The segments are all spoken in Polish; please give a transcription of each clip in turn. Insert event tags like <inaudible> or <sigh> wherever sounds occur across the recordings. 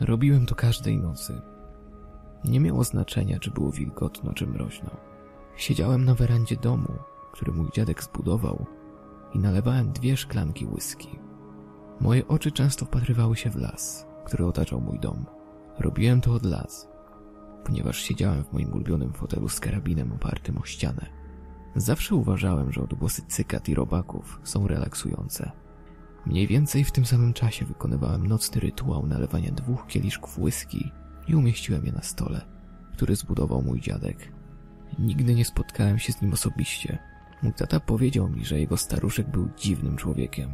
Robiłem to każdej nocy. Nie miało znaczenia, czy było wilgotno, czy mroźno. Siedziałem na werandzie domu, który mój dziadek zbudował i nalewałem dwie szklanki whisky. Moje oczy często wpatrywały się w las, który otaczał mój dom. Robiłem to od lat, ponieważ siedziałem w moim ulubionym fotelu z karabinem opartym o ścianę. Zawsze uważałem, że odgłosy cykat i robaków są relaksujące. Mniej więcej w tym samym czasie wykonywałem nocny rytuał nalewania dwóch kieliszków whisky i umieściłem je na stole, który zbudował mój dziadek. Nigdy nie spotkałem się z nim osobiście. Mój tata powiedział mi, że jego staruszek był dziwnym człowiekiem,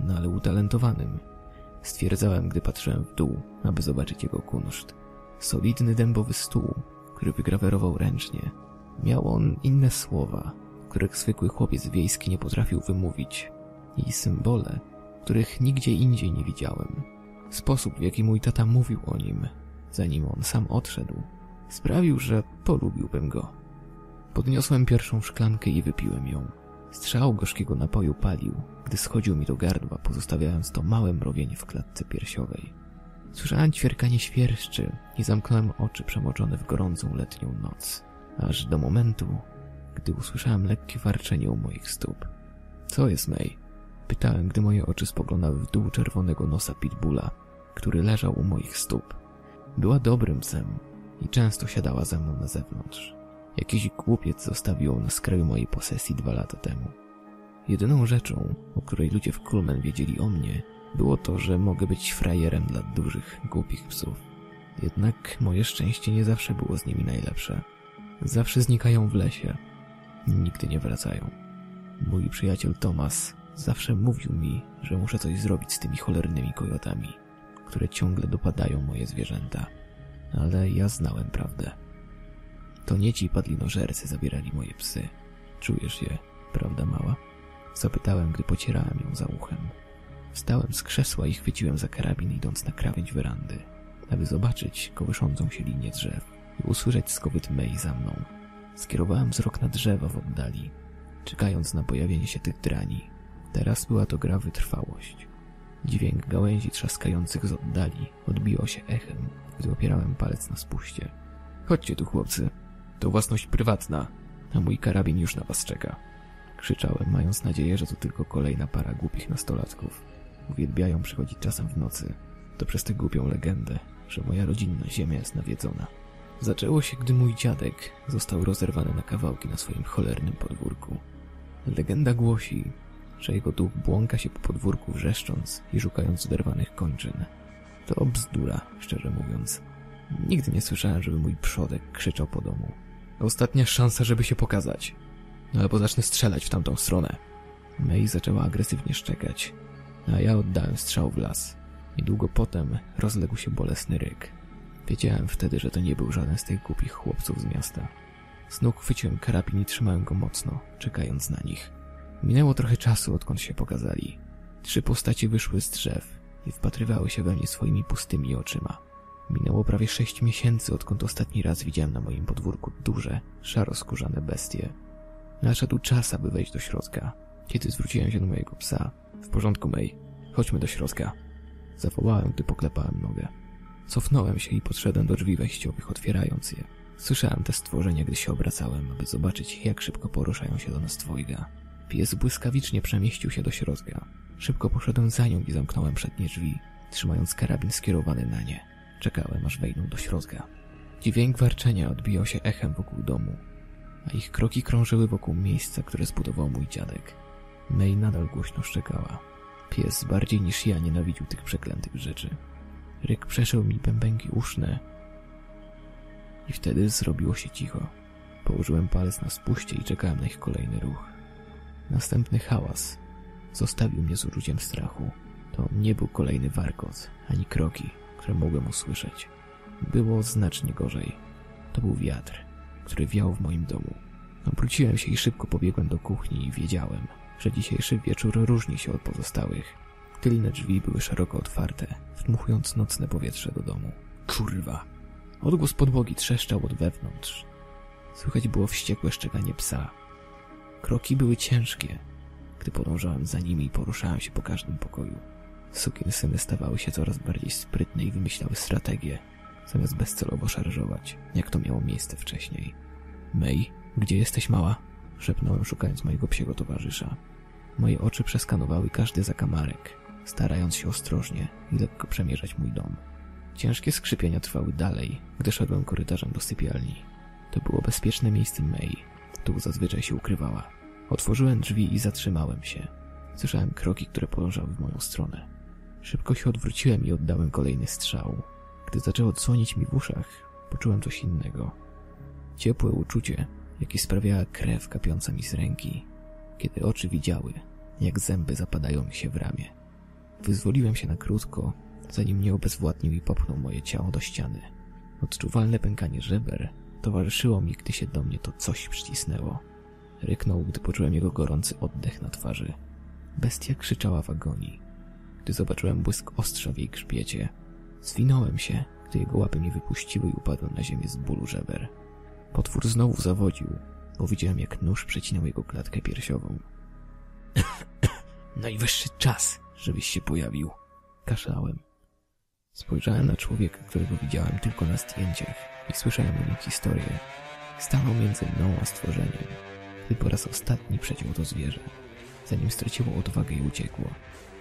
no ale utalentowanym. Stwierdzałem, gdy patrzyłem w dół, aby zobaczyć jego kunszt. Solidny dębowy stół, który wygrawerował ręcznie. Miał on inne słowa, których zwykły chłopiec wiejski nie potrafił wymówić i symbole, których nigdzie indziej nie widziałem. Sposób, w jaki mój tata mówił o nim, zanim on sam odszedł, sprawił, że polubiłbym go. Podniosłem pierwszą szklankę i wypiłem ją. Strzał gorzkiego napoju palił, gdy schodził mi do gardła, pozostawiając to małe mrowienie w klatce piersiowej. Słyszałem ćwierkanie świerszczy i zamknąłem oczy przemoczone w gorącą letnią noc, aż do momentu, gdy usłyszałem lekkie warczenie u moich stóp. Co jest, May? Pytałem, gdy moje oczy spoglądały w dół czerwonego nosa Pitbulla, który leżał u moich stóp. Była dobrym psem i często siadała ze mną na zewnątrz. Jakiś głupiec zostawił ją na skraju mojej posesji dwa lata temu. Jedyną rzeczą, o której ludzie w Kulmen wiedzieli o mnie, było to, że mogę być frajerem dla dużych, głupich psów. Jednak moje szczęście nie zawsze było z nimi najlepsze. Zawsze znikają w lesie. Nigdy nie wracają. Mój przyjaciel Thomas zawsze mówił mi, że muszę coś zrobić z tymi cholernymi kojotami, które ciągle dopadają moje zwierzęta. Ale ja znałem prawdę. To nie ci padlinożercy zabierali moje psy. Czujesz je, prawda mała? Zapytałem, gdy pocierałem ją za uchem. Wstałem z krzesła i chwyciłem za karabin, idąc na krawędź werandy, aby zobaczyć kołyszącą się linię drzew i usłyszeć skowyt May za mną. Skierowałem wzrok na drzewa w oddali, czekając na pojawienie się tych drani. Teraz była to gra wytrwałość. Dźwięk gałęzi trzaskających z oddali odbiło się echem, gdy opierałem palec na spuście. Chodźcie tu, chłopcy. To własność prywatna, a mój karabin już na was czeka. Krzyczałem, mając nadzieję, że to tylko kolejna para głupich nastolatków. Uwielbiają przychodzić czasem w nocy. To przez tę głupią legendę, że moja rodzinna ziemia jest nawiedzona. Zaczęło się, gdy mój dziadek został rozerwany na kawałki na swoim cholernym podwórku. Legenda głosi, że jego duch błąka się po podwórku wrzeszcząc i szukając oderwanych kończyn. To bzdura, szczerze mówiąc. Nigdy nie słyszałem, żeby mój przodek krzyczał po domu. Ostatnia szansa, żeby się pokazać. No albo zacznę strzelać w tamtą stronę. May zaczęła agresywnie szczekać, a ja oddałem strzał w las. Niedługo potem rozległ się bolesny ryk. Wiedziałem wtedy, że to nie był żaden z tych głupich chłopców z miasta. Znów chwyciłem karabin i trzymałem go mocno, czekając na nich. Minęło trochę czasu, odkąd się pokazali. Trzy postaci wyszły z drzew i wpatrywały się we mnie swoimi pustymi oczyma. Minęło prawie sześć miesięcy, odkąd ostatni raz widziałem na moim podwórku duże, szaroskórzane bestie. Nadszedł czas, aby wejść do środka. Kiedy zwróciłem się do mojego psa. W porządku, May. Chodźmy do środka. Zawołałem, gdy poklepałem nogę. Cofnąłem się i podszedłem do drzwi wejściowych, otwierając je. Słyszałem te stworzenia, gdy się obracałem, aby zobaczyć, jak szybko poruszają się do nas dwojga. Pies błyskawicznie przemieścił się do środka. Szybko poszedłem za nią i zamknąłem przednie drzwi, trzymając karabin skierowany na nie. Czekałem, aż wejdą do środka. Dźwięk warczenia odbijał się echem wokół domu, a ich kroki krążyły wokół miejsca, które zbudował mój dziadek. May nadal głośno szczekała. Pies bardziej niż ja nienawidził tych przeklętych rzeczy. Ryk przeszył mi bębenki uszne i wtedy zrobiło się cicho. Położyłem palec na spuście i czekałem na ich kolejny ruch. Następny hałas zostawił mnie z uczuciem strachu. To nie był kolejny warkot, ani kroki, które mogłem usłyszeć. Było znacznie gorzej. To był wiatr, który wiał w moim domu. Obróciłem się i szybko pobiegłem do kuchni i wiedziałem, że dzisiejszy wieczór różni się od pozostałych. Tylne drzwi były szeroko otwarte, wdmuchując nocne powietrze do domu. Kurwa! Odgłos podłogi trzeszczał od wewnątrz. Słychać było wściekłe szczekanie psa. Kroki były ciężkie, gdy podążałem za nimi i poruszałem się po każdym pokoju. Sukinsyny stawały się coraz bardziej sprytne i wymyślały strategie, zamiast bezcelowo szarżować, jak to miało miejsce wcześniej. May, gdzie jesteś mała? Szepnąłem szukając mojego psiego towarzysza. Moje oczy przeskanowały każdy zakamarek, starając się ostrożnie i lekko przemierzać mój dom. Ciężkie skrzypienia trwały dalej, gdy szedłem korytarzem do sypialni. To było bezpieczne miejsce May. Tu zazwyczaj się ukrywała. Otworzyłem drzwi i zatrzymałem się. Słyszałem kroki, które podążały w moją stronę. Szybko się odwróciłem i oddałem kolejny strzał. Gdy zaczęło dzwonić mi w uszach, poczułem coś innego. Ciepłe uczucie, jakie sprawiała krew kapiąca mi z ręki, kiedy oczy widziały, jak zęby zapadają mi się w ramię. Wyzwoliłem się na krótko, zanim mnie obezwładnił i popchnął moje ciało do ściany. Odczuwalne pękanie żeber towarzyszyło mi, gdy się do mnie to coś przycisnęło. Ryknął, gdy poczułem jego gorący oddech na twarzy. Bestia krzyczała w agonii. Gdy zobaczyłem błysk ostrza w jej grzbiecie, zwinąłem się, gdy jego łapy mnie wypuściły i upadłem na ziemię z bólu żeber. Potwór znowu zawodził, bo widziałem, jak nóż przecinał jego klatkę piersiową. <coughs> Najwyższy czas, żebyś się pojawił. Kaszlałem. Spojrzałem na człowieka, którego widziałem tylko na zdjęciach i słyszałem o nim historię. Stanął między mną a stworzeniem, gdy po raz ostatni przeciął to zwierzę, zanim straciło odwagę i uciekło.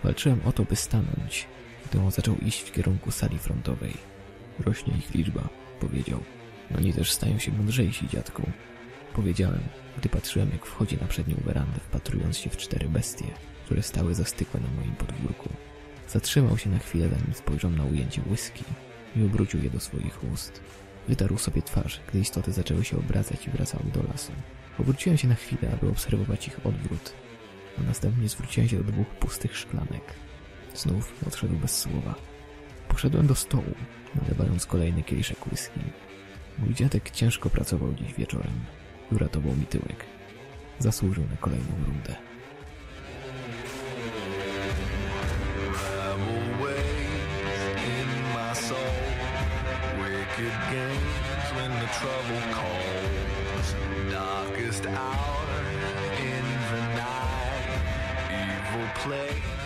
Walczyłem o to, by stanąć, gdy on zaczął iść w kierunku sali frontowej. Rośnie ich liczba, powiedział. Oni też stają się mądrzejsi, dziadku. Powiedziałem, gdy patrzyłem, jak wchodzi na przednią werandę, wpatrując się w cztery bestie, które stały zastykłe na moim podwórku. Zatrzymał się na chwilę, zanim spojrzał na ujęcie whisky i obrócił je do swoich ust. Wytarł sobie twarz, gdy istoty zaczęły się obracać i wracały do lasu. Obróciłem się na chwilę, aby obserwować ich odwrót, a następnie zwróciłem się do dwóch pustych szklanek. Znów odszedł bez słowa. Poszedłem do stołu, nalewając kolejny kieliszek whisky. Mój dziadek ciężko pracował dziś wieczorem uratował mi tyłek. Zasłużył na kolejną rundę. Wicked games when the trouble calls. Darkest hour in the night. Evil play